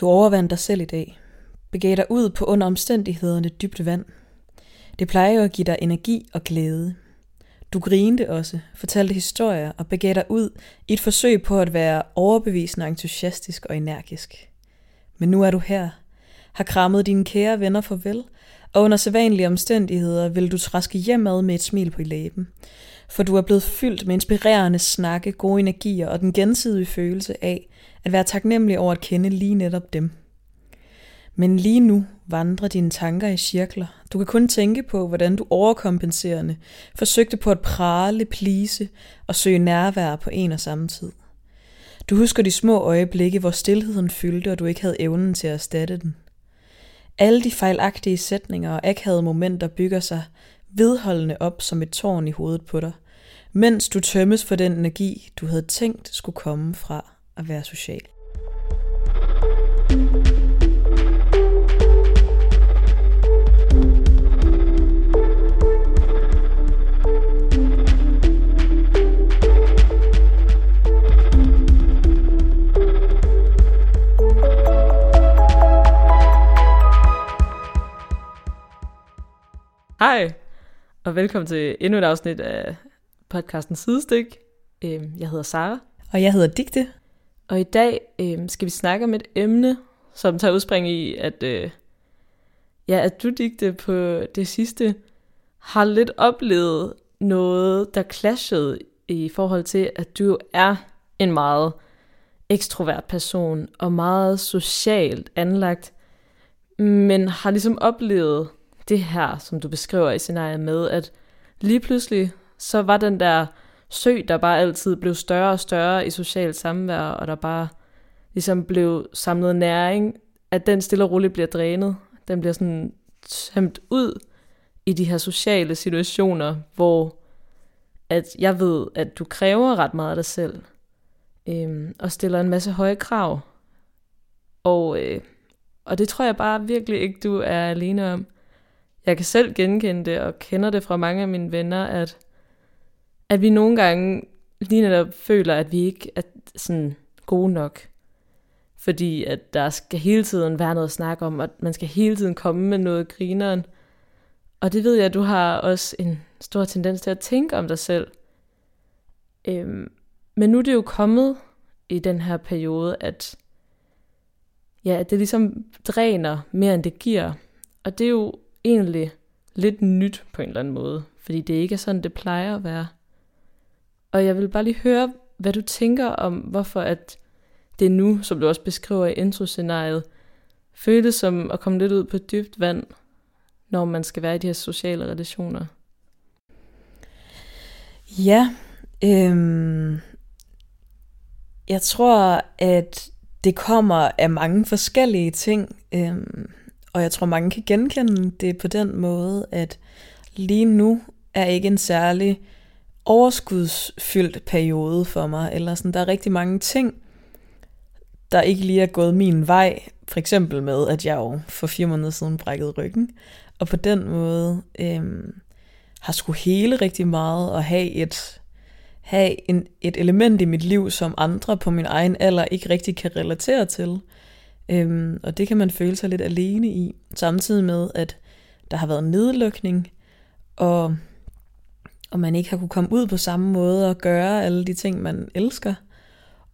Du overvandt dig selv i dag. Begav dig ud på under omstændighederne dybt vand. Det plejer jo at give dig energi og glæde. Du grinte også, fortalte historier og begav dig ud i et forsøg på at være overbevisende entusiastisk og energisk. Men nu er du her, har krammet dine kære venner farvel, og under sædvanlige omstændigheder vil du træske hjemad med et smil på læben, for du er blevet fyldt med inspirerende snakke, gode energier og den gensidige følelse af at være taknemmelig over at kende lige netop dem. Men lige nu vandrer dine tanker i cirkler. Du kan kun tænke på, hvordan du overkompenserende forsøgte på at prale, plise og søge nærvær på en og samme tid. Du husker de små øjeblikke, hvor stillheden fyldte, og du ikke havde evnen til at erstatte den. Alle de fejlagtige sætninger og akavede momenter bygger sig vedholdende op som et tårn i hovedet på dig, mens du tømmes for den energi, du havde tænkt skulle komme fra at være social. Hej, og velkommen til endnu et afsnit af podcasten Sidestik. Øhm, jeg hedder Sara. Og jeg hedder Digte. Og i dag øh, skal vi snakke om et emne, som tager udspring i, at, øh, ja, at du, Digte, på det sidste har lidt oplevet noget, der clashede i forhold til, at du er en meget ekstrovert person og meget socialt anlagt, men har ligesom oplevet det her, som du beskriver i scenariet med, at lige pludselig, så var den der sø, der bare altid blev større og større i socialt samvær, og der bare ligesom blev samlet næring, at den stille og roligt bliver drænet. Den bliver sådan tømt ud i de her sociale situationer, hvor at jeg ved, at du kræver ret meget af dig selv, øhm, og stiller en masse høje krav. Og, øh, og det tror jeg bare virkelig ikke, du er alene om jeg kan selv genkende det, og kender det fra mange af mine venner, at, at vi nogle gange lige netop føler, at vi ikke er sådan gode nok. Fordi at der skal hele tiden være noget at snakke om, og man skal hele tiden komme med noget grineren. Og det ved jeg, at du har også en stor tendens til at tænke om dig selv. Øhm, men nu er det jo kommet i den her periode, at, ja, at det ligesom dræner mere, end det giver. Og det er jo egentlig lidt nyt på en eller anden måde, fordi det ikke er sådan, det plejer at være. Og jeg vil bare lige høre, hvad du tænker om, hvorfor at det nu, som du også beskriver i introscenariet, føles som at komme lidt ud på dybt vand, når man skal være i de her sociale relationer. Ja, øhm, jeg tror, at det kommer af mange forskellige ting. Øhm, og jeg tror, mange kan genkende det på den måde, at lige nu er ikke en særlig overskudsfyldt periode for mig, eller sådan, der er rigtig mange ting, der ikke lige er gået min vej, for eksempel med, at jeg jo for fire måneder siden brækkede ryggen, og på den måde øhm, har skulle hele rigtig meget og have et, have en, et element i mit liv, som andre på min egen alder ikke rigtig kan relatere til. Øhm, og det kan man føle sig lidt alene i, samtidig med, at der har været nedlukning, og, og man ikke har kunne komme ud på samme måde og gøre alle de ting, man elsker.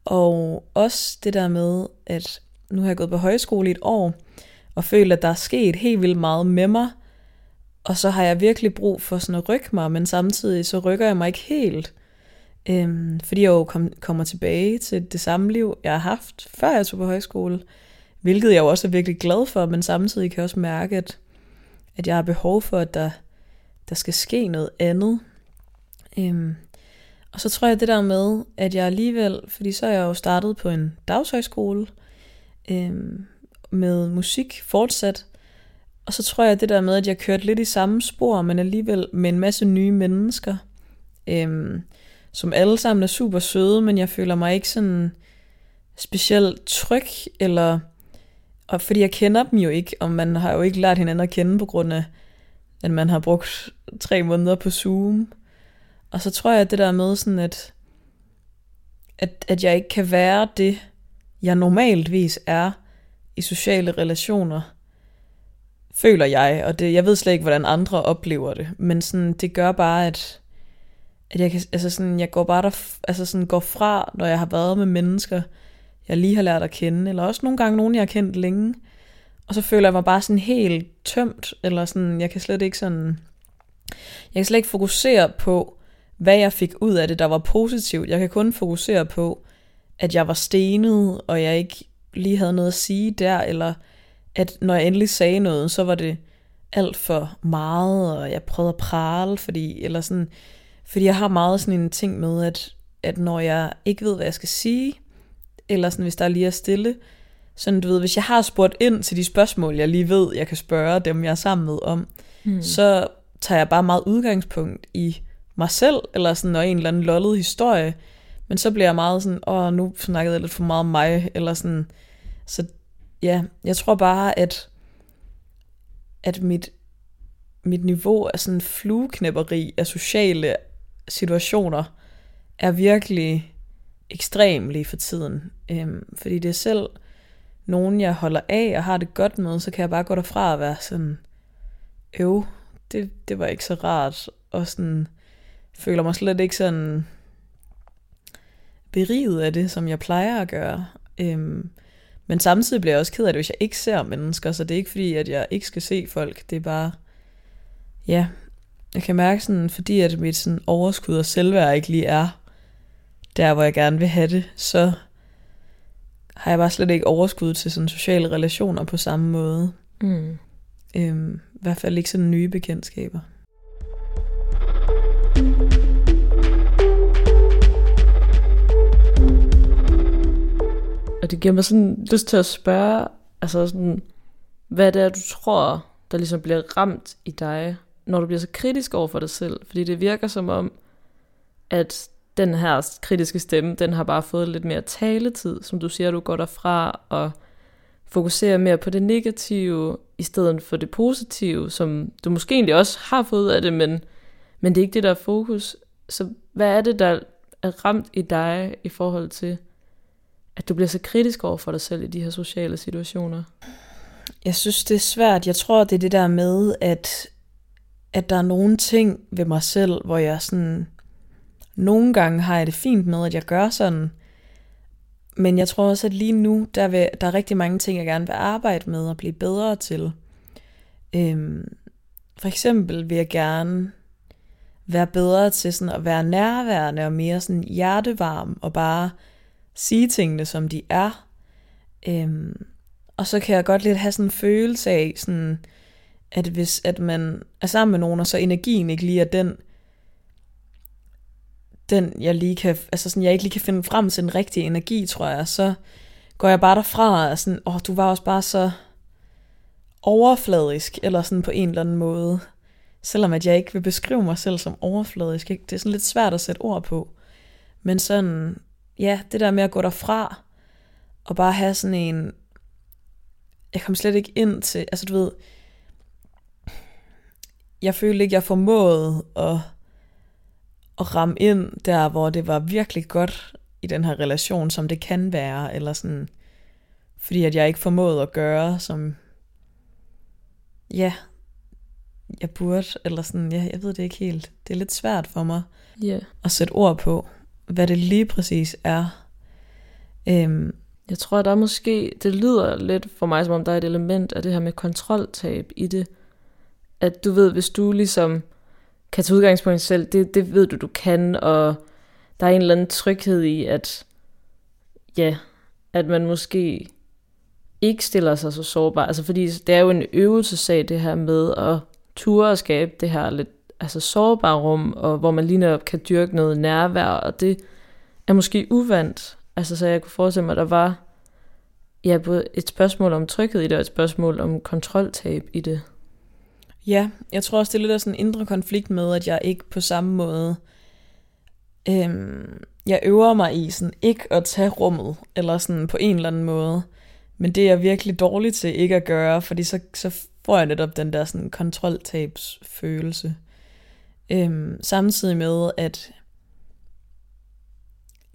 Og også det der med, at nu har jeg gået på højskole i et år, og føler, at der er sket helt vildt meget med mig, og så har jeg virkelig brug for sådan at rykke mig, men samtidig så rykker jeg mig ikke helt. Øhm, fordi jeg jo kom, kommer tilbage til det samme liv, jeg har haft, før jeg tog på højskole. Hvilket jeg jo også er virkelig glad for, men samtidig kan jeg også mærke, at, at jeg har behov for, at der, der skal ske noget andet. Øhm, og så tror jeg det der med, at jeg alligevel, fordi så er jeg jo startet på en dagshøjskole øhm, med musik fortsat, og så tror jeg det der med, at jeg kørte lidt i samme spor, men alligevel med en masse nye mennesker, øhm, som alle sammen er super søde, men jeg føler mig ikke sådan specielt tryg, eller og fordi jeg kender dem jo ikke, og man har jo ikke lært hinanden at kende på grund af, at man har brugt tre måneder på Zoom. Og så tror jeg, at det der med sådan, at, at, at jeg ikke kan være det, jeg normaltvis er i sociale relationer, føler jeg, og det, jeg ved slet ikke, hvordan andre oplever det, men sådan, det gør bare, at, at jeg, kan, altså sådan, jeg går bare der, altså sådan, går fra, når jeg har været med mennesker, jeg lige har lært at kende, eller også nogle gange nogen, jeg har kendt længe, og så føler jeg mig bare sådan helt tømt, eller sådan, jeg kan slet ikke sådan, jeg kan slet ikke fokusere på, hvad jeg fik ud af det, der var positivt. Jeg kan kun fokusere på, at jeg var stenet, og jeg ikke lige havde noget at sige der, eller at når jeg endelig sagde noget, så var det alt for meget, og jeg prøvede at prale, fordi, eller sådan, fordi jeg har meget sådan en ting med, at, at når jeg ikke ved, hvad jeg skal sige, eller sådan, hvis der lige er stille, sådan du ved, hvis jeg har spurgt ind til de spørgsmål, jeg lige ved, jeg kan spørge dem, jeg er sammen med om, hmm. så tager jeg bare meget udgangspunkt i mig selv, eller sådan, og en eller anden lollet historie, men så bliver jeg meget sådan, åh, nu snakkede jeg lidt for meget om mig, eller sådan, så ja, jeg tror bare, at, at mit, mit niveau af sådan flueknæpperi af sociale situationer er virkelig ekstrem lige for tiden. Øhm, fordi det er selv nogen, jeg holder af og har det godt med, så kan jeg bare gå derfra og være sådan, øv, det, det var ikke så rart, og sådan, føler mig slet ikke sådan beriget af det, som jeg plejer at gøre. Øhm, men samtidig bliver jeg også ked af det, hvis jeg ikke ser mennesker, så det er ikke fordi, at jeg ikke skal se folk, det er bare, ja, jeg kan mærke sådan, fordi at mit sådan overskud og selvværd ikke lige er der, hvor jeg gerne vil have det, så har jeg bare slet ikke overskud til sådan sociale relationer på samme måde. Mm. Øhm, I hvert fald ikke sådan nye bekendtskaber. Og det giver mig sådan lyst til at spørge, altså sådan, hvad det er, du tror, der ligesom bliver ramt i dig, når du bliver så kritisk over for dig selv. Fordi det virker som om, at den her kritiske stemme, den har bare fået lidt mere taletid, som du siger, du går derfra og fokuserer mere på det negative, i stedet for det positive, som du måske egentlig også har fået af det, men, men det er ikke det, der er fokus. Så hvad er det, der er ramt i dig i forhold til, at du bliver så kritisk over for dig selv i de her sociale situationer? Jeg synes, det er svært. Jeg tror, det er det der med, at, at der er nogle ting ved mig selv, hvor jeg sådan nogle gange har jeg det fint med, at jeg gør sådan. Men jeg tror også, at lige nu, der, vil, der er rigtig mange ting, jeg gerne vil arbejde med og blive bedre til. Øhm, for eksempel vil jeg gerne være bedre til sådan at være nærværende og mere sådan hjertevarm og bare sige tingene, som de er. Øhm, og så kan jeg godt lidt have sådan en følelse af, sådan, at hvis at man er sammen med nogen, og så energien ikke lige er den, den, jeg lige kan, altså sådan, jeg ikke lige kan finde frem til den rigtige energi, tror jeg, så går jeg bare derfra og sådan, åh, oh, du var også bare så overfladisk, eller sådan på en eller anden måde. Selvom at jeg ikke vil beskrive mig selv som overfladisk. Det er sådan lidt svært at sætte ord på. Men sådan, ja, det der med at gå derfra, og bare have sådan en, jeg kom slet ikke ind til, altså du ved, jeg følte ikke, jeg formåede at at ramme ind der, hvor det var virkelig godt i den her relation, som det kan være, eller sådan, fordi at jeg ikke formåede at gøre, som, ja, jeg burde, eller sådan, ja, jeg ved det ikke helt. Det er lidt svært for mig yeah. at sætte ord på, hvad det lige præcis er. Øhm, jeg tror, der er måske, det lyder lidt for mig, som om der er et element af det her med kontroltab i det. At du ved, hvis du ligesom kan tage udgangspunkt i selv, det, det ved du, du kan, og der er en eller anden tryghed i, at ja, at man måske ikke stiller sig så sårbar. Altså fordi det er jo en øvelsesag, det her med at ture og skabe det her lidt altså sårbare rum, og hvor man lige netop kan dyrke noget nærvær, og det er måske uvandt. Altså så jeg kunne forestille mig, at der var ja, både et spørgsmål om tryghed i det, og et spørgsmål om kontroltab i det. Ja, jeg tror også, det er lidt af sådan en indre konflikt med, at jeg ikke på samme måde... Øhm, jeg øver mig i sådan ikke at tage rummet, eller sådan på en eller anden måde. Men det er jeg virkelig dårlig til ikke at gøre, fordi så, så får jeg netop den der sådan kontroltabsfølelse. Øhm, samtidig med, at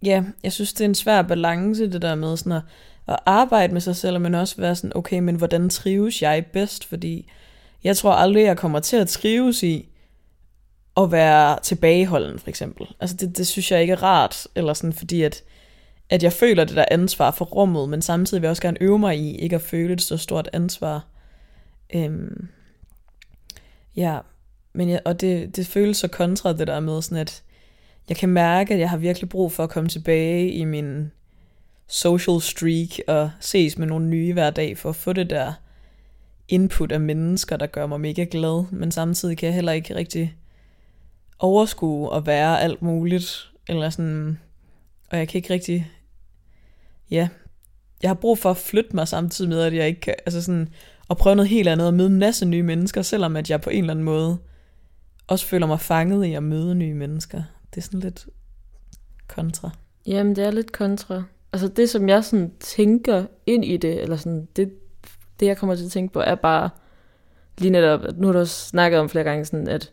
ja, jeg synes, det er en svær balance, det der med sådan at, at arbejde med sig selv, men også være sådan, okay, men hvordan trives jeg bedst? Fordi jeg tror aldrig, jeg kommer til at trives i at være tilbageholden, for eksempel. Altså det, det synes jeg ikke er rart, eller sådan, fordi at, at jeg føler det der ansvar for rummet, men samtidig vil jeg også gerne øve mig i ikke at føle et så stort ansvar. Øhm, ja, men jeg, og det, det føles så kontra det der med sådan, at jeg kan mærke, at jeg har virkelig brug for at komme tilbage i min social streak og ses med nogle nye hver dag for at få det der input af mennesker, der gør mig mega glad, men samtidig kan jeg heller ikke rigtig overskue at være alt muligt, eller sådan, og jeg kan ikke rigtig, ja, jeg har brug for at flytte mig samtidig med, at jeg ikke kan, altså sådan, at prøve noget helt andet og møde en masse nye mennesker, selvom at jeg på en eller anden måde også føler mig fanget i at møde nye mennesker. Det er sådan lidt kontra. Jamen, det er lidt kontra. Altså det, som jeg sådan tænker ind i det, eller sådan, det, det jeg kommer til at tænke på, er bare lige netop, nu har du også snakket om flere gange, sådan, at,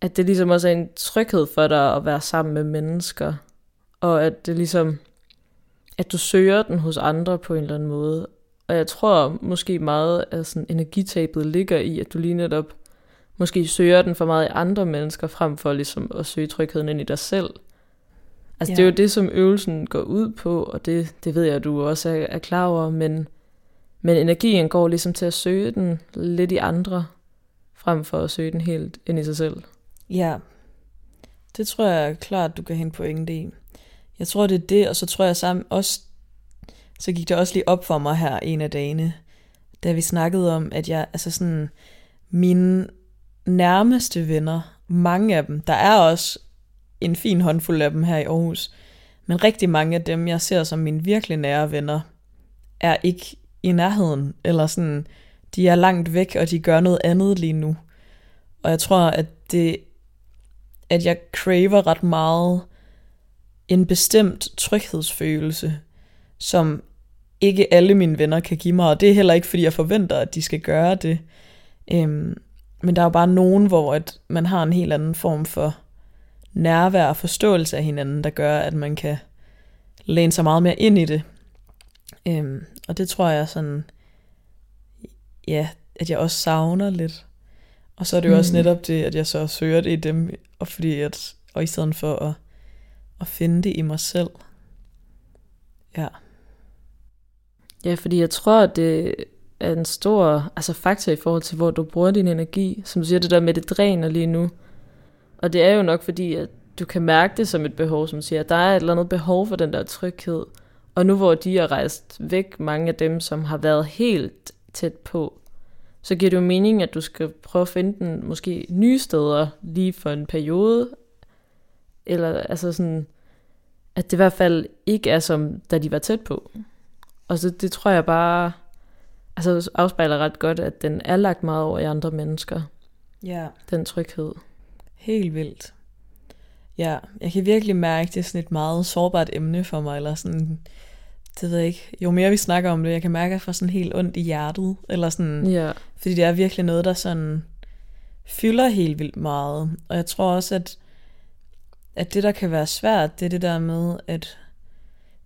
at det ligesom også er en tryghed for dig at være sammen med mennesker, og at det ligesom, at du søger den hos andre på en eller anden måde. Og jeg tror måske meget, at sådan energitabet ligger i, at du lige netop måske søger den for meget i andre mennesker, frem for ligesom at søge trygheden ind i dig selv. Altså ja. det er jo det, som øvelsen går ud på, og det, det ved jeg, at du også er, er klar over, men, men energien går ligesom til at søge den lidt i andre, frem for at søge den helt ind i sig selv. Ja, det tror jeg klart, du kan hente pointe i. Jeg tror, det er det, og så tror jeg sammen også, så gik det også lige op for mig her en af dagene, da vi snakkede om, at jeg, altså sådan, mine nærmeste venner, mange af dem, der er også en fin håndfuld af dem her i Aarhus, men rigtig mange af dem, jeg ser som mine virkelig nære venner, er ikke i nærheden, eller sådan, de er langt væk, og de gør noget andet lige nu. Og jeg tror, at det, at jeg craver ret meget en bestemt tryghedsfølelse, som ikke alle mine venner kan give mig, og det er heller ikke, fordi jeg forventer, at de skal gøre det. Øhm, men der er jo bare nogen, hvor at man har en helt anden form for nærvær og forståelse af hinanden, der gør, at man kan læne sig meget mere ind i det. Øhm, og det tror jeg sådan, ja, at jeg også savner lidt. Og så er det jo mm. også netop det, at jeg så søger det i dem, og fordi at, og i stedet for at, at finde det i mig selv. Ja. Ja, fordi jeg tror, at det er en stor altså faktor i forhold til, hvor du bruger din energi. Som du siger, det der med, det dræner lige nu. Og det er jo nok fordi, at du kan mærke det som et behov, som siger, at der er et eller andet behov for den der tryghed. Og nu hvor de er rejst væk, mange af dem, som har været helt tæt på, så giver det jo mening, at du skal prøve at finde den måske nye steder lige for en periode. Eller altså sådan, at det i hvert fald ikke er som, da de var tæt på. Og så det tror jeg bare, altså afspejler ret godt, at den er lagt meget over i andre mennesker. Ja. Den tryghed. Helt vildt. Ja, jeg kan virkelig mærke, at det er sådan et meget sårbart emne for mig, eller sådan, det ved jeg ikke, jo mere vi snakker om det, jeg kan mærke, at jeg får sådan helt ondt i hjertet, eller sådan, ja. fordi det er virkelig noget, der sådan fylder helt vildt meget, og jeg tror også, at, at det, der kan være svært, det er det der med, at,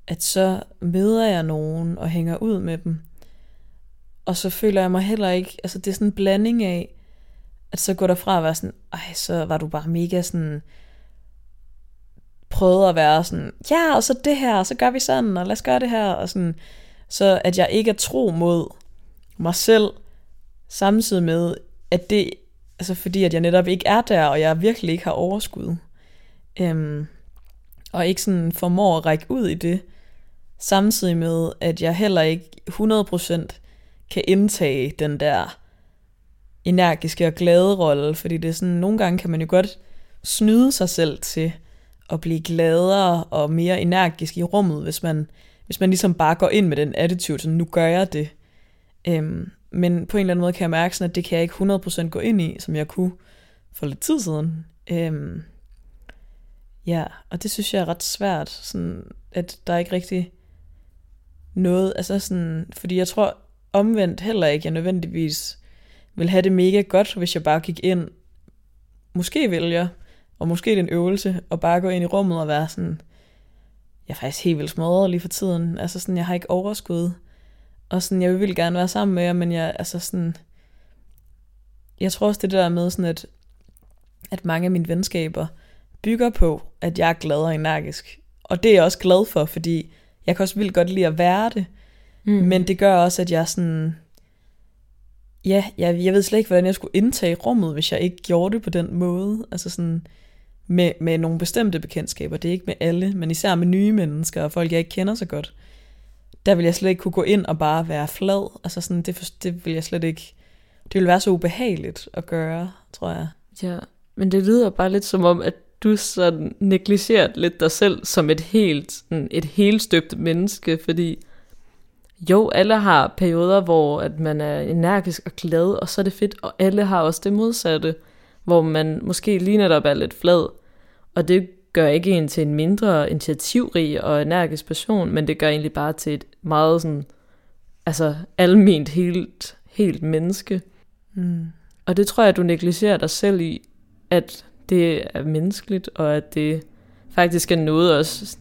at så møder jeg nogen og hænger ud med dem, og så føler jeg mig heller ikke, altså det er sådan en blanding af, at så går der fra at være sådan, ej, så var du bare mega sådan, prøvede at være sådan, ja, og så det her, og så gør vi sådan, og lad os gøre det her, og sådan, så at jeg ikke er tro mod mig selv, samtidig med, at det, altså fordi at jeg netop ikke er der, og jeg virkelig ikke har overskud, øhm, og ikke sådan formår at række ud i det, samtidig med, at jeg heller ikke 100% kan indtage den der energiske og glade rolle, fordi det er sådan, nogle gange kan man jo godt snyde sig selv til at blive gladere og mere energisk i rummet, hvis man, hvis man ligesom bare går ind med den attitude, sådan, nu gør jeg det. Øhm, men på en eller anden måde kan jeg mærke, sådan, at det kan jeg ikke 100% gå ind i, som jeg kunne for lidt tid siden. Øhm, ja, og det synes jeg er ret svært, sådan, at der er ikke rigtig noget, altså sådan, fordi jeg tror omvendt heller ikke, jeg nødvendigvis vil have det mega godt, hvis jeg bare gik ind, måske vil jeg, og måske det er en øvelse, og bare gå ind i rummet og være sådan, jeg er faktisk helt vildt smadret lige for tiden. Altså sådan, jeg har ikke overskud. Og sådan, jeg vil gerne være sammen med jer, men jeg, altså sådan, jeg tror også det der med sådan, at, at mange af mine venskaber bygger på, at jeg er glad og energisk. Og det er jeg også glad for, fordi jeg kan også vildt godt lide at være det. Mm. Men det gør også, at jeg sådan, ja, jeg, jeg ved slet ikke, hvordan jeg skulle indtage rummet, hvis jeg ikke gjorde det på den måde. Altså sådan, med, med nogle bestemte bekendtskaber. Det er ikke med alle, men især med nye mennesker og folk, jeg ikke kender så godt. Der vil jeg slet ikke kunne gå ind og bare være flad. Altså sådan, det, det vil jeg slet ikke... Det vil være så ubehageligt at gøre, tror jeg. Ja, men det lyder bare lidt som om, at du sådan negligerer lidt dig selv som et helt, sådan et helt støbt menneske, fordi jo, alle har perioder, hvor at man er energisk og glad, og så er det fedt, og alle har også det modsatte hvor man måske lige netop er lidt flad. Og det gør ikke en til en mindre initiativrig og energisk person, men det gør egentlig bare til et meget sådan, altså alment helt, helt menneske. Mm. Og det tror jeg, du negligerer dig selv i, at det er menneskeligt, og at det faktisk er noget også,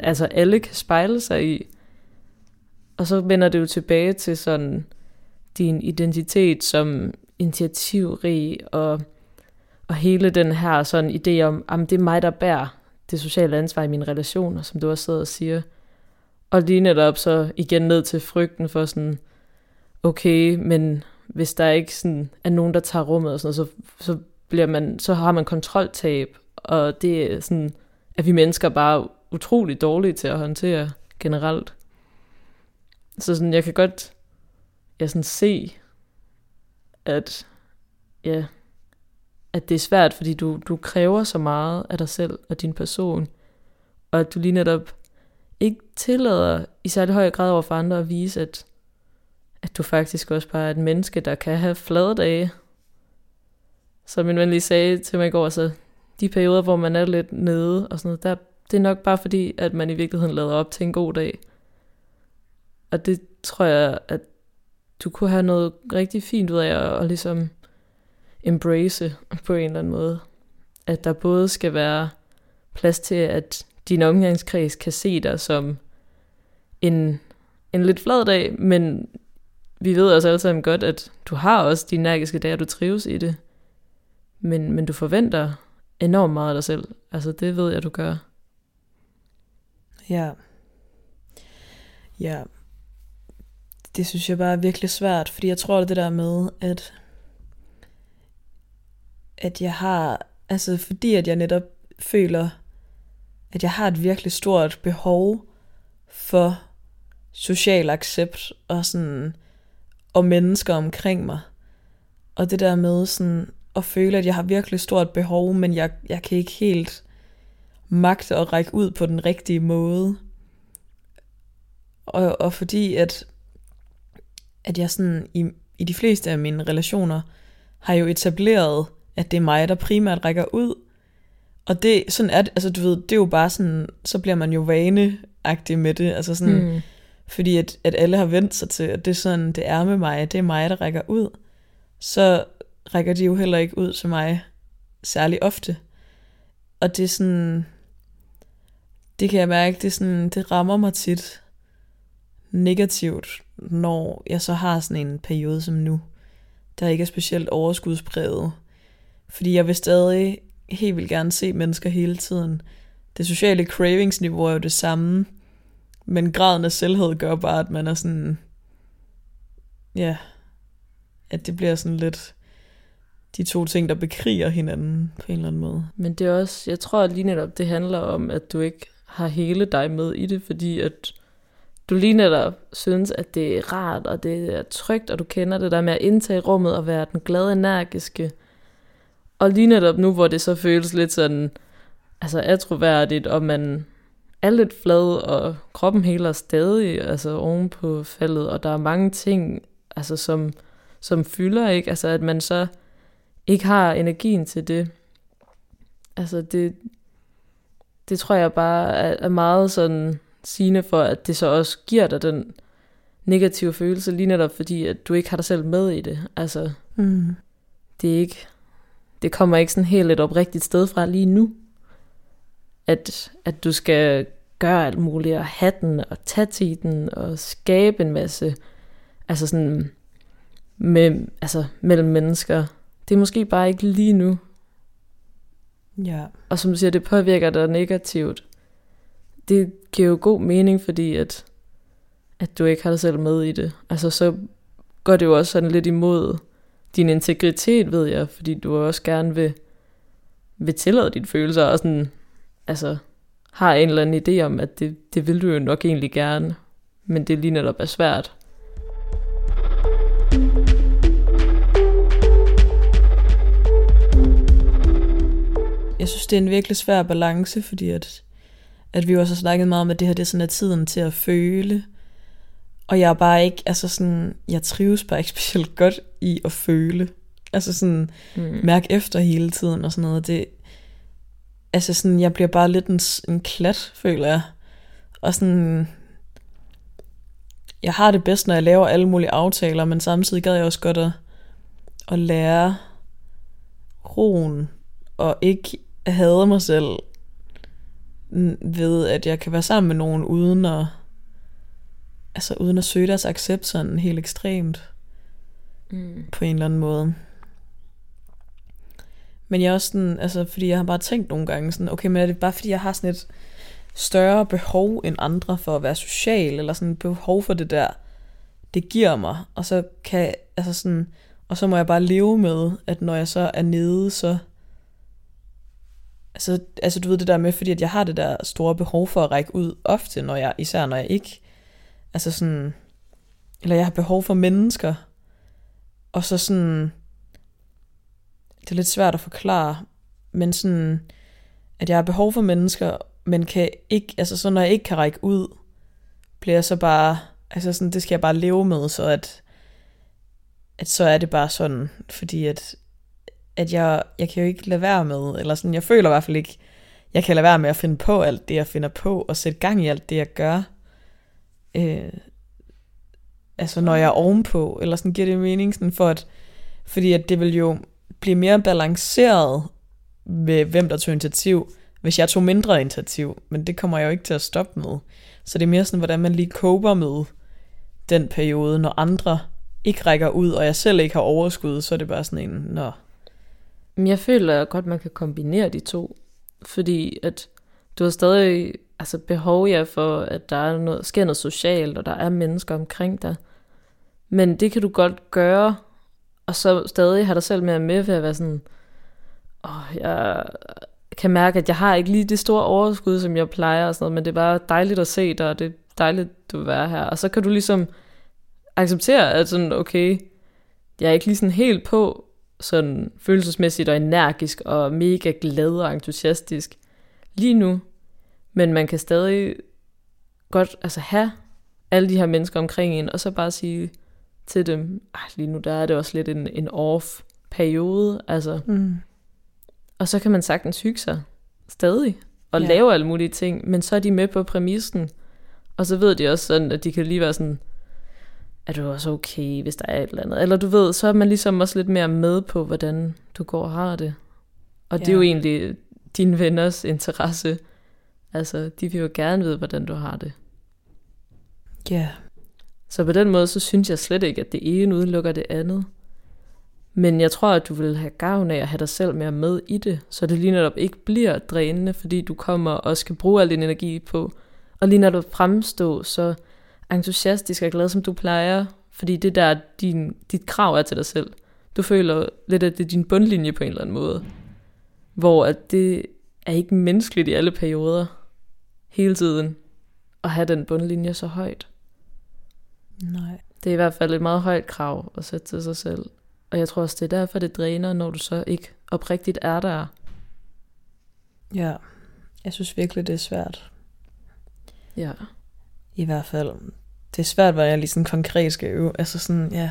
altså alle kan spejle sig i. Og så vender det jo tilbage til sådan din identitet som initiativrig og og hele den her sådan idé om, at det er mig, der bærer det sociale ansvar i mine relationer, som du også sidder og siger. Og lige netop så igen ned til frygten for sådan, okay, men hvis der ikke sådan er nogen, der tager rummet og sådan noget, så, så, bliver man, så har man kontroltab, og det er sådan, at vi mennesker bare utrolig dårlige til at håndtere generelt. Så sådan, jeg kan godt jeg sådan se, at ja, at det er svært, fordi du, du kræver så meget af dig selv og din person, og at du lige netop ikke tillader i særlig høj grad over for andre at vise, at, at du faktisk også bare er et menneske, der kan have flade dage. Som min ven lige sagde til mig i går, så de perioder, hvor man er lidt nede og sådan noget, der, det er nok bare fordi, at man i virkeligheden lader op til en god dag. Og det tror jeg, at du kunne have noget rigtig fint ud af at, at ligesom embrace på en eller anden måde. At der både skal være plads til, at din omgangskreds kan se dig som en, en lidt flad dag, men vi ved også alle sammen godt, at du har også dine energiske dage, og du trives i det. Men, men du forventer enormt meget af dig selv. Altså det ved jeg, du gør. Ja. Ja. Det synes jeg bare er virkelig svært, fordi jeg tror det der med, at at jeg har, altså fordi at jeg netop føler, at jeg har et virkelig stort behov for social accept og sådan, og mennesker omkring mig. Og det der med sådan at føle, at jeg har virkelig stort behov, men jeg, jeg kan ikke helt magte at række ud på den rigtige måde. Og, og fordi at, at jeg sådan i, i de fleste af mine relationer har jo etableret at det er mig, der primært rækker ud. Og det, sådan er det, altså du ved, det er jo bare sådan, så bliver man jo vaneagtig med det, altså sådan, mm. fordi at, at alle har vendt sig til, at det er sådan, det er med mig, det er mig, der rækker ud, så rækker de jo heller ikke ud til mig særlig ofte. Og det er sådan, det kan jeg mærke, det, er sådan, det rammer mig tit negativt, når jeg så har sådan en periode som nu, der ikke er specielt overskudspræget. Fordi jeg vil stadig helt vildt gerne se mennesker hele tiden. Det sociale cravingsniveau er jo det samme, men graden af selvhed gør bare, at man er sådan, ja, at det bliver sådan lidt de to ting, der bekriger hinanden på en eller anden måde. Men det er også, jeg tror lige netop, det handler om, at du ikke har hele dig med i det, fordi at du lige netop synes, at det er rart, og det er trygt, og du kender det der med at indtage rummet og være den glade, energiske, og lige netop nu, hvor det så føles lidt sådan, altså atroværdigt, og man er lidt flad, og kroppen heler stadig, altså oven på faldet, og der er mange ting, altså som, som fylder, ikke? Altså at man så ikke har energien til det. Altså det, det tror jeg bare er, er meget sådan sigende for, at det så også giver dig den negative følelse, lige netop fordi, at du ikke har dig selv med i det. Altså, mm. det er ikke, det kommer ikke sådan helt et oprigtigt sted fra lige nu. At, at du skal gøre alt muligt, og have den, og tage til den, og skabe en masse, altså sådan, med, altså mellem mennesker. Det er måske bare ikke lige nu. Ja. Og som du siger, det påvirker dig negativt. Det giver jo god mening, fordi at, at du ikke har dig selv med i det. Altså så går det jo også sådan lidt imod din integritet, ved jeg, fordi du også gerne vil, vil tillade dine følelser, og sådan, altså, har en eller anden idé om, at det, det vil du jo nok egentlig gerne, men det lige netop er svært. Jeg synes, det er en virkelig svær balance, fordi at, at vi også har snakket meget om, at det her det er sådan, at tiden til at føle. Og jeg er bare ikke, altså sådan, jeg trives bare ikke specielt godt i at føle. Altså sådan, mm. mærke efter hele tiden og sådan noget. Det, altså sådan, jeg bliver bare lidt en, en klat, føler jeg. Og sådan, jeg har det bedst, når jeg laver alle mulige aftaler, men samtidig gad jeg også godt at, at lære roen, og ikke hade mig selv ved, at jeg kan være sammen med nogen uden at, altså uden at søge deres accept sådan helt ekstremt. Mm. På en eller anden måde. Men jeg er også sådan, altså fordi jeg har bare tænkt nogle gange sådan, okay, men er det bare fordi jeg har sådan et større behov end andre for at være social, eller sådan et behov for det der, det giver mig, og så kan, altså sådan, og så må jeg bare leve med, at når jeg så er nede, så altså, altså du ved det der med, fordi at jeg har det der store behov for at række ud ofte, når jeg, især når jeg ikke, altså sådan, eller jeg har behov for mennesker, og så sådan, det er lidt svært at forklare, men sådan, at jeg har behov for mennesker, men kan ikke, altså så når jeg ikke kan række ud, bliver jeg så bare, altså sådan, det skal jeg bare leve med, så at, at så er det bare sådan, fordi at at jeg, jeg kan jo ikke lade være med, eller sådan, jeg føler i hvert fald ikke, jeg kan lade være med at finde på alt det, jeg finder på, og sætte gang i alt det, jeg gør. Øh, altså når jeg er ovenpå, eller sådan giver det mening, sådan for at, fordi at det vil jo blive mere balanceret med, hvem der tog initiativ, hvis jeg tog mindre initiativ, men det kommer jeg jo ikke til at stoppe med. Så det er mere sådan, hvordan man lige kober med den periode, når andre ikke rækker ud, og jeg selv ikke har overskud, så er det bare sådan en, når men jeg føler godt, man kan kombinere de to. Fordi at du har stadig altså behov ja for, at der er noget, sker noget socialt, og der er mennesker omkring dig. Men det kan du godt gøre, og så stadig have dig selv med med ved at være sådan, åh, jeg kan mærke, at jeg har ikke lige det store overskud, som jeg plejer og sådan noget, men det er bare dejligt at se dig, og det er dejligt, du vil være her. Og så kan du ligesom acceptere, at sådan, okay, jeg er ikke lige sådan helt på, sådan følelsesmæssigt og energisk og mega glad og entusiastisk lige nu. Men man kan stadig godt altså have alle de her mennesker omkring en, og så bare sige til dem, ah, lige nu der er det også lidt en, en off periode, altså. Mm. Og så kan man sagtens hygge sig stadig, og ja. lave alle mulige ting, men så er de med på præmissen, og så ved de også sådan, at de kan lige være sådan, er du også okay, hvis der er et eller andet. Eller du ved, så er man ligesom også lidt mere med på, hvordan du går og har det. Og ja. det er jo egentlig dine venners interesse. Altså, de vil jo gerne vide, hvordan du har det. Ja. Så på den måde, så synes jeg slet ikke, at det ene udelukker det andet. Men jeg tror, at du vil have gavn af at have dig selv mere med i det, så det lige netop ikke bliver drænende, fordi du kommer og skal bruge al din energi på, og lige når du fremstå så entusiastisk og glad, som du plejer, fordi det der din, dit krav er til dig selv. Du føler lidt, at det er din bundlinje på en eller anden måde. Hvor at det er ikke menneskeligt i alle perioder, hele tiden, at have den bundlinje så højt. Nej. Det er i hvert fald et meget højt krav at sætte til sig selv. Og jeg tror også, det er derfor, det dræner, når du så ikke oprigtigt er der. Ja, jeg synes virkelig, det er svært. Ja. I hvert fald det er svært, hvad jeg lige sådan konkret skal øve. Altså sådan, ja.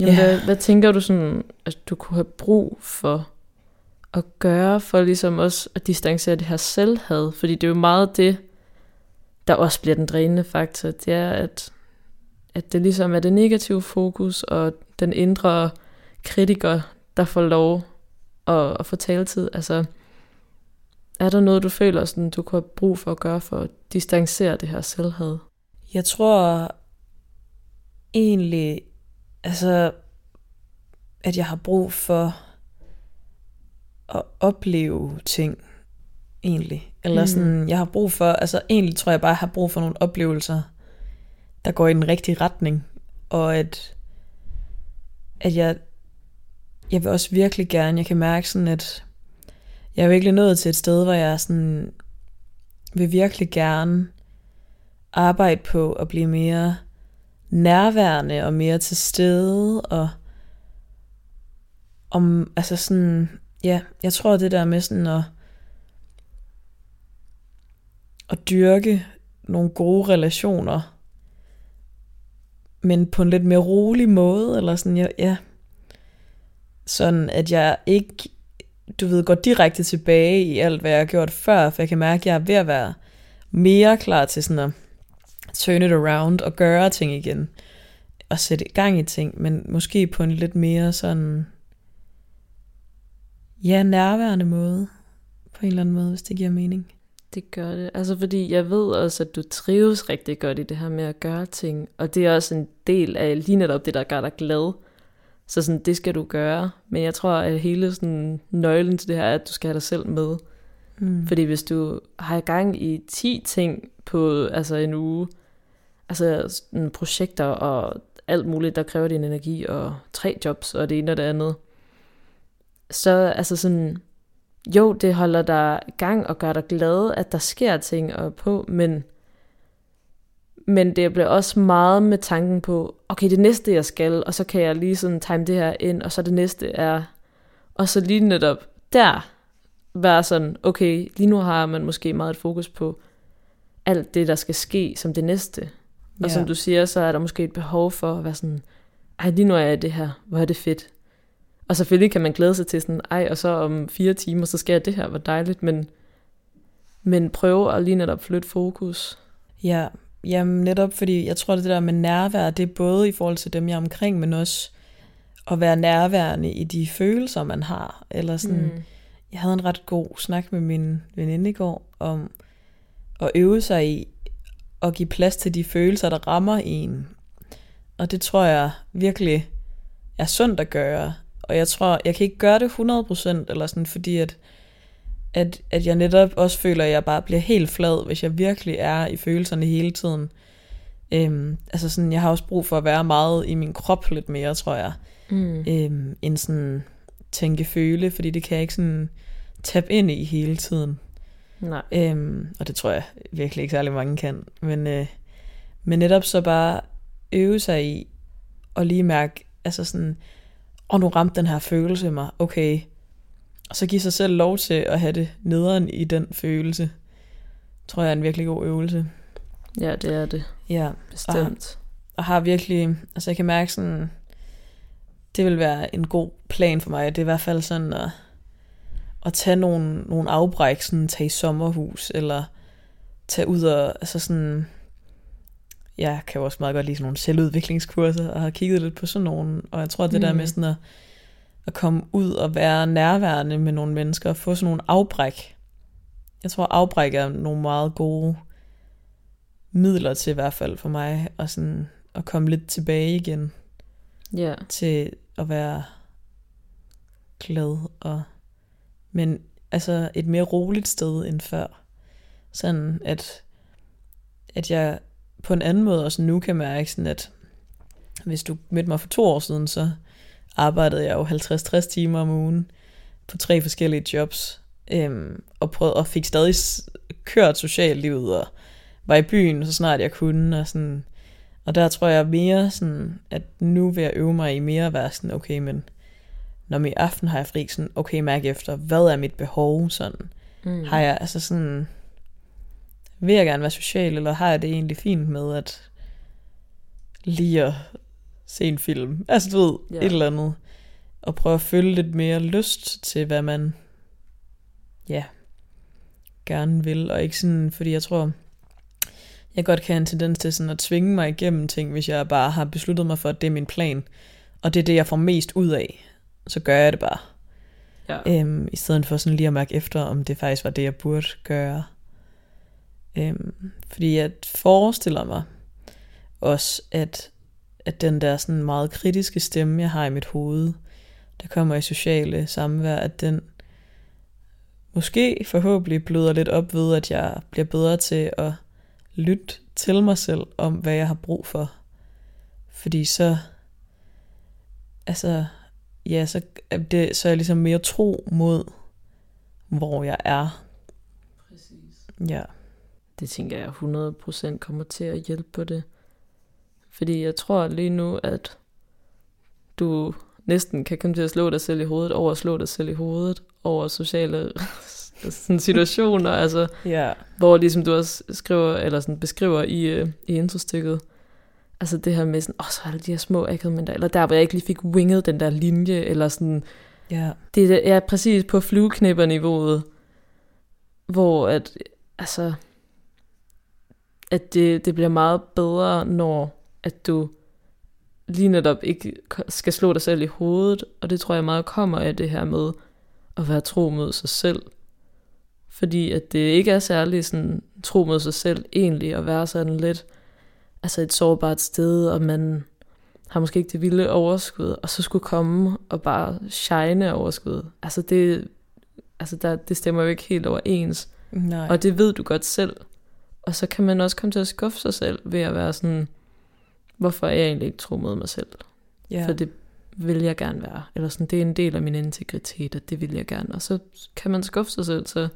Jamen, ja. hvad, hvad tænker du sådan, at du kunne have brug for at gøre, for ligesom også at distancere det her selvhad? Fordi det er jo meget det, der også bliver den drænende faktor. Det er, at, at det ligesom er det negative fokus, og den indre kritiker, der får lov at, at få taletid. Altså, Er der noget, du føler, sådan, du kunne have brug for at gøre for at distancere det her selvhed? Jeg tror egentlig, altså, at jeg har brug for at opleve ting, egentlig. Eller sådan, jeg har brug for, altså egentlig tror jeg bare, jeg har brug for nogle oplevelser, der går i den rigtige retning. Og at, at jeg, jeg vil også virkelig gerne, jeg kan mærke sådan, at jeg er virkelig nået til et sted, hvor jeg sådan, vil virkelig gerne arbejde på at blive mere nærværende og mere til stede og om, altså sådan, ja, jeg tror det der med sådan at, at dyrke nogle gode relationer, men på en lidt mere rolig måde, eller sådan, ja, ja. Sådan at jeg ikke, du ved, går direkte tilbage i alt, hvad jeg har gjort før, for jeg kan mærke, at jeg er ved at være mere klar til sådan at turn it around og gøre ting igen, og sætte gang i ting, men måske på en lidt mere sådan, ja, nærværende måde, på en eller anden måde, hvis det giver mening. Det gør det. Altså fordi jeg ved også, at du trives rigtig godt i det her med at gøre ting. Og det er også en del af lige netop det, der gør dig glad. Så sådan, det skal du gøre. Men jeg tror, at hele sådan, nøglen til det her er, at du skal have dig selv med. Mm. Fordi hvis du har gang i 10 ting på altså en uge, altså sådan projekter og alt muligt, der kræver din energi, og tre jobs og det ene og det andet, så altså sådan, jo, det holder dig gang og gør dig glad, at der sker ting og på, men, men det bliver også meget med tanken på, okay, det næste jeg skal, og så kan jeg lige sådan time det her ind, og så det næste er, og så lige netop der, være sådan, okay, lige nu har man måske meget et fokus på alt det, der skal ske som det næste. Og Ja. som du siger, så er der måske et behov for at være sådan, ej, lige nu er jeg det her, hvor er det fedt. Og selvfølgelig kan man glæde sig til sådan, ej, og så om fire timer, så skal jeg det her, hvor dejligt, men, men prøve at lige netop flytte fokus. Ja, jamen netop fordi jeg tror, det der med nærvær, det er både i forhold til dem, jeg er omkring, men også at være nærværende i de følelser, man har. Eller sådan, mm. jeg havde en ret god snak med min veninde i går om at øve sig i at give plads til de følelser, der rammer en. Og det tror jeg virkelig er sundt at gøre. Og jeg tror, jeg kan ikke gøre det 100%, eller sådan, fordi at, at, at jeg netop også føler, at jeg bare bliver helt flad, hvis jeg virkelig er i følelserne hele tiden. Øhm, altså sådan, jeg har også brug for at være meget i min krop lidt mere, tror jeg, Mm. øhm, end sådan tænke føle, fordi det kan jeg ikke sådan tabe ind i hele tiden. Nej. Øhm, og det tror jeg virkelig ikke særlig mange kan. Men, øh, men netop så bare øve sig i og lige mærke, altså sådan, og nu ramte den her følelse mig, okay. Og så give sig selv lov til at have det nederen i den følelse. Tror jeg er en virkelig god øvelse. Ja, det er det, Ja, bestemt. og har virkelig, altså jeg kan mærke sådan, det vil være en god plan for mig. Det er i hvert fald sådan at, at tage nogle, nogle afbræk, sådan tage i sommerhus, eller tage ud og, altså sådan, jeg kan jo også meget godt lide sådan nogle selvudviklingskurser, og har kigget lidt på sådan nogle, og jeg tror, at det mm. der Mm. med sådan at, at komme ud og være nærværende med nogle mennesker, og få sådan nogle afbræk. Jeg tror, afbræk er nogle meget gode midler til i hvert fald for mig, og sådan at komme lidt tilbage igen Ja. til at være glad og men altså et mere roligt sted end før. Sådan at at jeg på en anden måde også nu kan mærke sådan at hvis du mødte mig for to år siden, så arbejdede jeg jo 50-60 timer om ugen på tre forskellige jobs, øhm, og, prøvede, og fik stadig kørt sociallivet, og var i byen så snart jeg kunne, og sådan, og der tror jeg mere sådan, at nu vil jeg øve mig i mere at være sådan, okay, men når i aften har jeg fri, sådan, okay, mærke efter, hvad er mit behov, sådan, Mm. har jeg, altså sådan, vil jeg gerne være social, eller har jeg det egentlig fint med, at lige at se en film, altså du ved, Ja. et eller andet, og prøve at føle lidt mere lyst til, hvad man, ja, gerne vil, og ikke sådan, fordi jeg tror, jeg godt kan have en tendens til sådan at tvinge mig igennem ting, hvis jeg bare har besluttet mig for, at det er min plan, og det er det, jeg får mest ud af, så gør jeg det bare. Ja. Øhm, I stedet for sådan lige at mærke efter, om det faktisk var det, jeg burde gøre. Øhm, fordi jeg forestiller mig også, at, at den der sådan meget kritiske stemme, jeg har i mit hoved, der kommer i sociale samvær, at den måske forhåbentlig bløder lidt op ved, at jeg bliver bedre til at lytte til mig selv om, hvad jeg har brug for. Fordi så, altså, ja, så det, så er jeg ligesom mere tro mod, hvor jeg er. Præcis. Ja. Det tænker jeg 100% kommer til at hjælpe på det. Fordi jeg tror lige nu, at du næsten kan komme til at slå dig selv i hovedet over at slå dig selv i hovedet over sociale sådan situationer, altså, Ja. hvor ligesom du også skriver, eller sådan beskriver i, øh, i introstykket, altså det her med sådan, åh, så er alle de her små akadementer, eller der, hvor jeg ikke lige fik winget den der linje, eller sådan, Ja. det er præcis på flueknipperniveauet, hvor at, altså, at det, det bliver meget bedre, når at du lige netop ikke skal slå dig selv i hovedet, og det tror jeg meget kommer af det her med at være tro mod sig selv. Fordi at det ikke er særlig sådan tro mod sig selv egentlig at være sådan lidt altså et sårbart sted, og man har måske ikke det vilde overskud, og så skulle komme og bare shine overskud. Altså det, altså der, det stemmer jo ikke helt overens. Nej. Og det ved du godt selv. Og så kan man også komme til at skuffe sig selv ved at være sådan, hvorfor er jeg egentlig ikke tro mod mig selv? ja. For det vil jeg gerne være. Eller sådan, det er en del af min integritet, og det vil jeg gerne. Og så kan man skuffe sig selv, så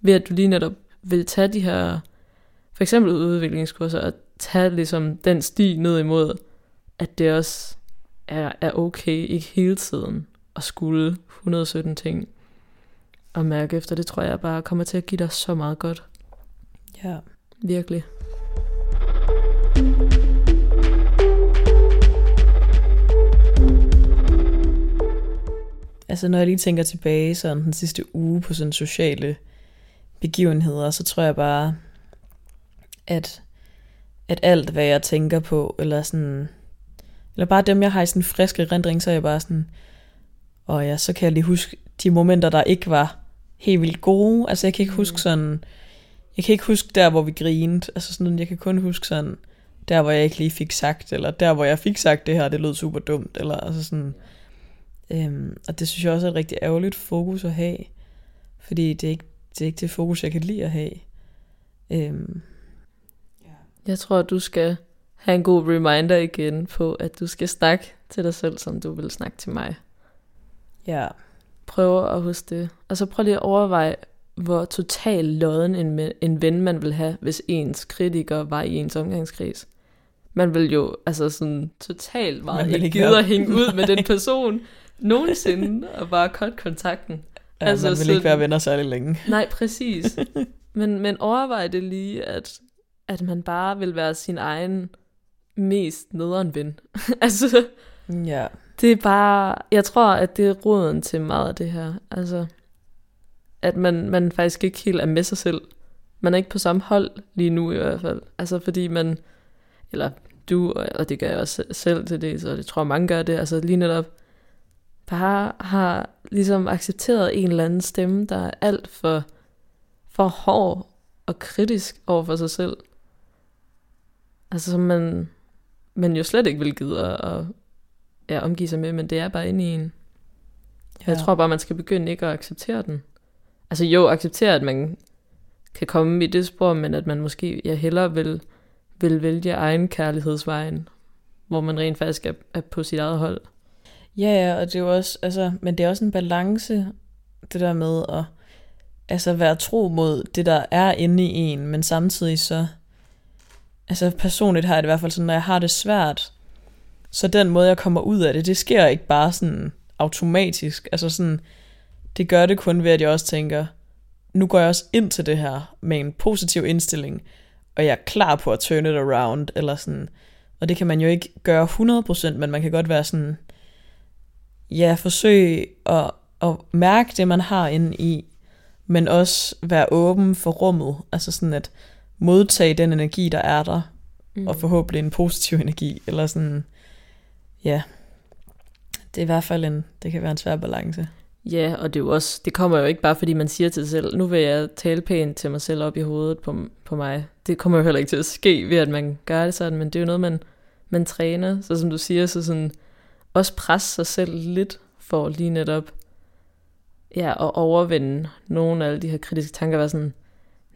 ved at du lige netop vil tage de her, for eksempel udviklingskurser, og tage ligesom den sti ned imod, at det også er, er okay, ikke hele tiden, at skulle 117 ting, og mærke efter, det tror jeg bare kommer til at give dig så meget godt. ja. Virkelig. Altså når jeg lige tænker tilbage sådan den sidste uge på sådan sociale begivenheder, så tror jeg bare, at, at alt hvad jeg tænker på, eller sådan, eller bare dem jeg har i sådan en frisk erindring, så er jeg bare sådan, og ja, så kan jeg lige huske de momenter, der ikke var helt vildt gode. Altså jeg kan ikke Mm. huske sådan, jeg kan ikke huske der, hvor vi grinede. Altså sådan, jeg kan kun huske sådan, der hvor jeg ikke lige fik sagt, eller der hvor jeg fik sagt det her, det lød super dumt, eller altså sådan, Øhm, og det synes jeg også er et rigtig ærgerligt fokus at have. Fordi det er ikke det, er ikke det fokus, jeg kan lide at have. Øhm, Jeg tror, du skal have en god reminder igen på, at du skal snakke til dig selv, som du vil snakke til mig. ja, Prøv at huske det. Og så prøv lige at overveje, hvor total lodden en, en ven man vil have, hvis ens kritiker var i ens omgangskreds. Man vil jo altså sådan totalt meget ikke ikke gide være- at hænge ud med den person nogensinde, og bare cut kontakten. ja Altså, man vil så- ikke være venner særlig længe. Nej, præcis. men, men overvej det lige, at, at man bare vil være sin egen mest nederen ven. altså, Ja, det er bare, jeg tror, at det er roden til meget af det her. Altså, at man, man faktisk ikke helt er med sig selv. Man er ikke på samme hold lige nu i hvert fald. Altså, fordi man, eller du, og- og det gør jeg også selv til det, så det tror jeg mange gør det, altså lige netop bare har ligesom accepteret en eller anden stemme, der er alt for, for hård og kritisk over for sig selv. Altså som man, man jo slet ikke vil gide at, at ja, omgive sig med, men det er bare inde i en. ja. Jeg tror bare, man skal begynde ikke at acceptere den. Altså jo, acceptere, at man kan komme i det spor, men at man måske ja, hellere vil, vil vælge egen kærlighedsvejen, hvor man rent faktisk er, er på sit eget hold. Ja, ja, og det er jo også, altså, men det er også en balance, det der med at altså, være tro mod det, der er inde i en, men samtidig så, altså personligt har jeg det i hvert fald sådan, når jeg har det svært, så den måde, jeg kommer ud af det, det sker ikke bare sådan automatisk. Altså sådan, det gør det kun ved, at jeg også tænker, nu går jeg også ind til det her med en positiv indstilling, og jeg er klar på at turn it around, eller sådan, og det kan man jo ikke gøre 100%, men man kan godt være sådan, ja, forsøge at, at mærke det, man har inde i, men også være åben for rummet, altså sådan at modtage den energi, der er der, mm. og forhåbentlig en positiv energi, eller sådan, ja, det er i hvert fald en, det kan være en svær balance. Ja, og det, er jo også, det kommer jo ikke bare, fordi man siger til sig selv, nu vil jeg tale pænt til mig selv op i hovedet på, på mig. Det kommer jo heller ikke til at ske ved, at man gør det sådan, men det er jo noget, man, man træner. Så som du siger, så sådan, også presse sig selv lidt for lige netop ja, at overvinde nogle af alle de her kritiske tanker, var sådan,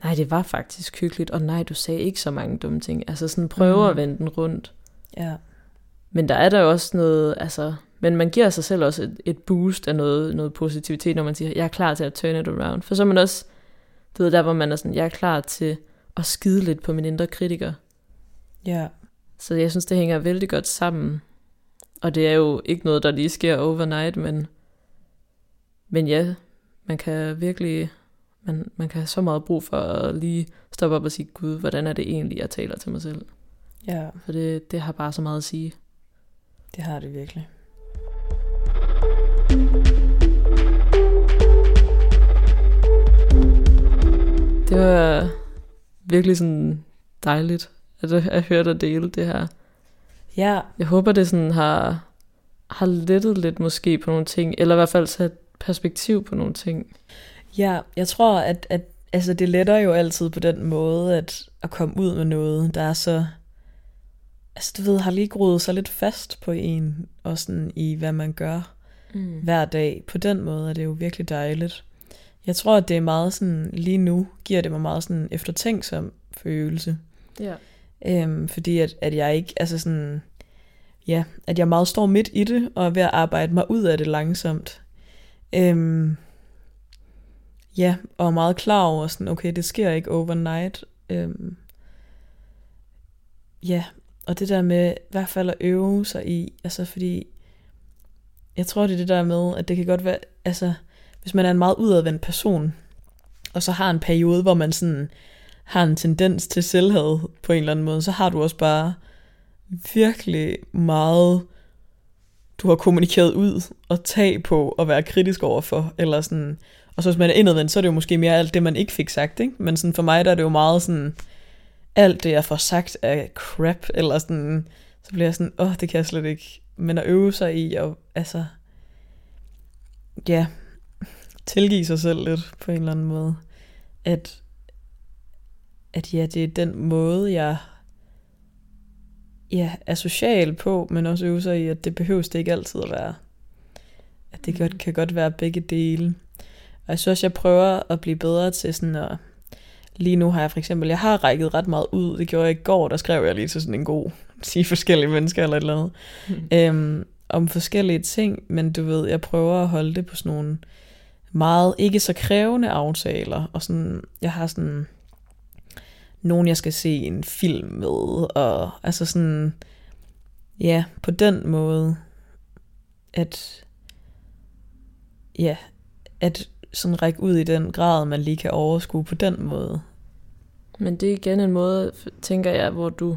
nej, det var faktisk hyggeligt, og nej, du sagde ikke så mange dumme ting. Altså sådan prøve mm. at vende den rundt. Ja. Men der er der også noget, altså, men man giver sig selv også et, et boost af noget, noget positivitet, når man siger, jeg er klar til at turn it around. For så er man også, du ved, der hvor man er sådan, jeg er klar til at skide lidt på min indre kritiker. Ja. Så jeg synes, det hænger vældig godt sammen. Og det er jo ikke noget, der lige sker overnight, men, men ja, man kan virkelig, man, man kan have så meget brug for at lige stoppe op og sige, Gud, hvordan er det egentlig, jeg taler til mig selv? Ja. For det, det har bare så meget at sige. Det har det virkelig. Det var virkelig sådan dejligt, at, at høre dig dele det her. Ja. Jeg håber, det sådan har, har lettet lidt måske på nogle ting, eller i hvert fald sat perspektiv på nogle ting. Ja, jeg tror, at, at altså, det letter jo altid på den måde, at, at komme ud med noget, der er så... Altså, du ved, har lige groet sig lidt fast på en, og sådan i, hvad man gør mm. hver dag. På den måde er det jo virkelig dejligt. Jeg tror, at det er meget sådan, lige nu giver det mig meget sådan eftertænksom følelse. Ja. Øhm, fordi at, at jeg ikke, altså sådan, ja, at jeg meget står midt i det, og er ved at arbejde mig ud af det langsomt. Øhm, ja, og er meget klar over sådan, okay, det sker ikke overnight. Øhm, ja, og det der med i hvert fald at øve sig i, altså fordi, jeg tror det er det der med, at det kan godt være, altså, hvis man er en meget udadvendt person, og så har en periode, hvor man sådan har en tendens til selvhed på en eller anden måde, så har du også bare virkelig meget, du har kommunikeret ud og tag på at være kritisk overfor, eller sådan, og så hvis man er indadvendt, så er det jo måske mere alt det, man ikke fik sagt, ikke? Men sådan for mig, der er det jo meget sådan, alt det, jeg får sagt er crap, eller sådan, så bliver jeg sådan, åh, oh, det kan jeg slet ikke. Men at øve sig i, og altså, ja, tilgive sig selv lidt på en eller anden måde. At, at ja, det er den måde, jeg ja, er social på, men også øve sig i, at det behøves det ikke altid at være. At det godt, kan godt være begge dele. Og jeg synes også, jeg prøver at blive bedre til sådan at... Lige nu har jeg for eksempel, jeg har rækket ret meget ud. Det gjorde jeg i går, der skrev jeg lige til sådan en god, sige forskellige mennesker eller et eller andet. Mm. Øhm, om forskellige ting, men du ved, jeg prøver at holde det på sådan nogle meget ikke så krævende aftaler, og sådan, jeg har sådan nogen, jeg skal se en film med, og altså sådan, ja, på den måde, at, ja, at sådan række ud i den grad, man lige kan overskue på den måde. Men det er igen en måde, tænker jeg, hvor du,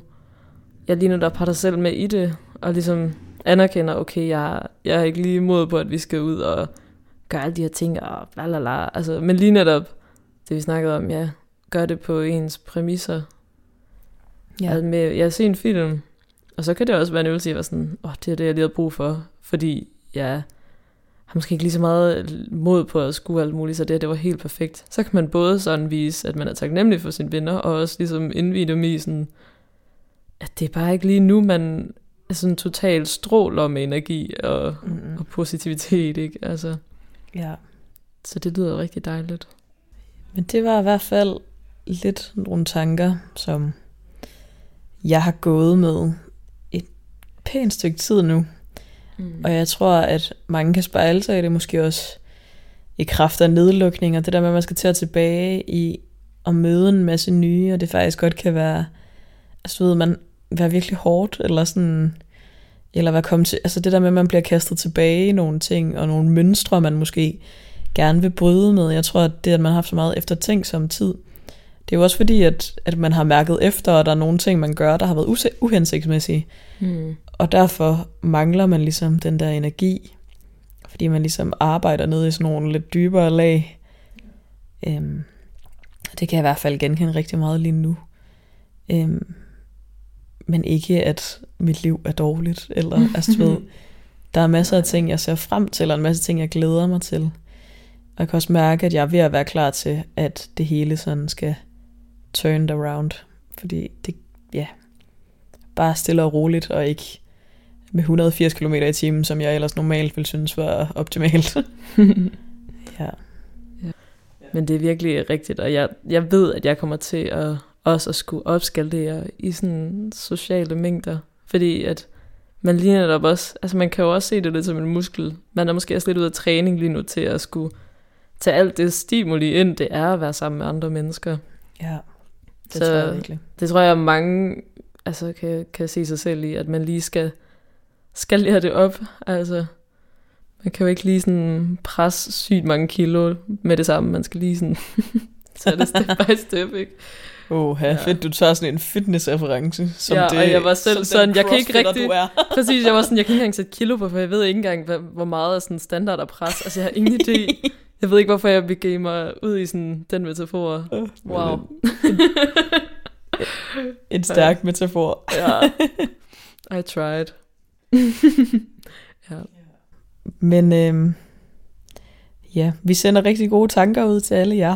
jeg lige nu der har dig selv med i det, og ligesom anerkender, okay, jeg, jeg er ikke lige imod på, at vi skal ud og gøre alle de her ting, og bla bla bla. Altså, men lige netop, det vi snakkede om, ja, gør det på ens præmisser. Ja. Altså med, jeg ser en film, og så kan det også være en øvelse være sådan, åh, oh, det er det, jeg lige har brug for, fordi jeg har måske ikke lige så meget mod på at skue alt muligt, så det, det var helt perfekt. Så kan man både sådan vise, at man er taknemmelig for sine venner, og også ligesom indvide dem i sådan, at det er bare ikke lige nu, man er sådan totalt stråler med energi og, mm. og positivitet, ikke? Altså, ja. Så det lyder rigtig dejligt. Men det var i hvert fald lidt nogle tanker, som jeg har gået med et pænt stykke tid nu. Mm. Og jeg tror, at mange kan spejle sig i det måske også i kraft af nedlukning, og det der med, at man skal til at tilbage i at møde en masse nye, og det faktisk godt kan være, altså ved man, være virkelig hårdt, eller sådan, eller være kommet til, altså det der med, at man bliver kastet tilbage i nogle ting, og nogle mønstre, man måske gerne vil bryde med. Jeg tror, at det, at man har haft så meget eftertænksom tid, det er jo også fordi, at, at man har mærket efter, og der er nogle ting, man gør, der har været uhensigtsmæssige. Mm. Og derfor mangler man ligesom den der energi, fordi man ligesom arbejder ned i sådan nogle lidt dybere lag. Øhm, det kan jeg i hvert fald genkende rigtig meget lige nu. Øhm, men ikke, at mit liv er dårligt, eller altså, ved, der er masser af ting, jeg ser frem til, og en masse ting, jeg glæder mig til. Og jeg kan også mærke, at jeg er ved at være klar til, at det hele sådan skal turned around. Fordi det, ja, bare stille og roligt, og ikke med 180 km i timen, som jeg ellers normalt ville synes var optimalt. ja. Men det er virkelig rigtigt, og jeg, jeg ved, at jeg kommer til at også at skulle opskaldere i sådan sociale mængder. Fordi at man lige netop også, altså man kan jo også se det lidt som en muskel. Man er måske også lidt ud af træning lige nu til at skulle tage alt det stimuli ind, det er at være sammen med andre mennesker. Ja, det Så tror jeg virkelig. Det tror jeg, mange altså, kan, kan se sig selv i, at man lige skal, skal lære det op. Altså, man kan jo ikke lige sådan presse sygt mange kilo med det samme. Man skal lige sådan tage det step by step, ikke? Åh, ja. Fedt, du tager sådan en fitnessreference, som Ja, det, og jeg var selv sådan, jeg kan ikke rigtig-. Præcis, jeg var sådan, jeg kan ikke engang sætte kilo på, for jeg ved ikke engang, hvor meget er sådan standard at pres. Altså, jeg har ingen idé. Jeg ved ikke, hvorfor jeg begav mig ud i sådan den metafor. Wow. En stærk metafor. ja. I tried. ja. Men øhm, ja, vi sender rigtig gode tanker ud til alle jer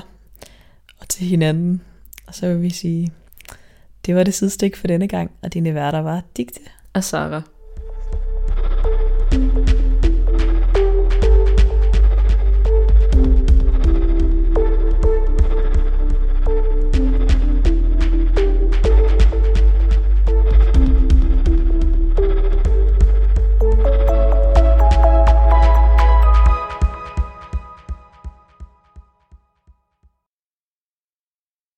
og til hinanden. Og så vil vi sige, det var det sidste stik for denne gang, og dine værter var Digte Og Sarah.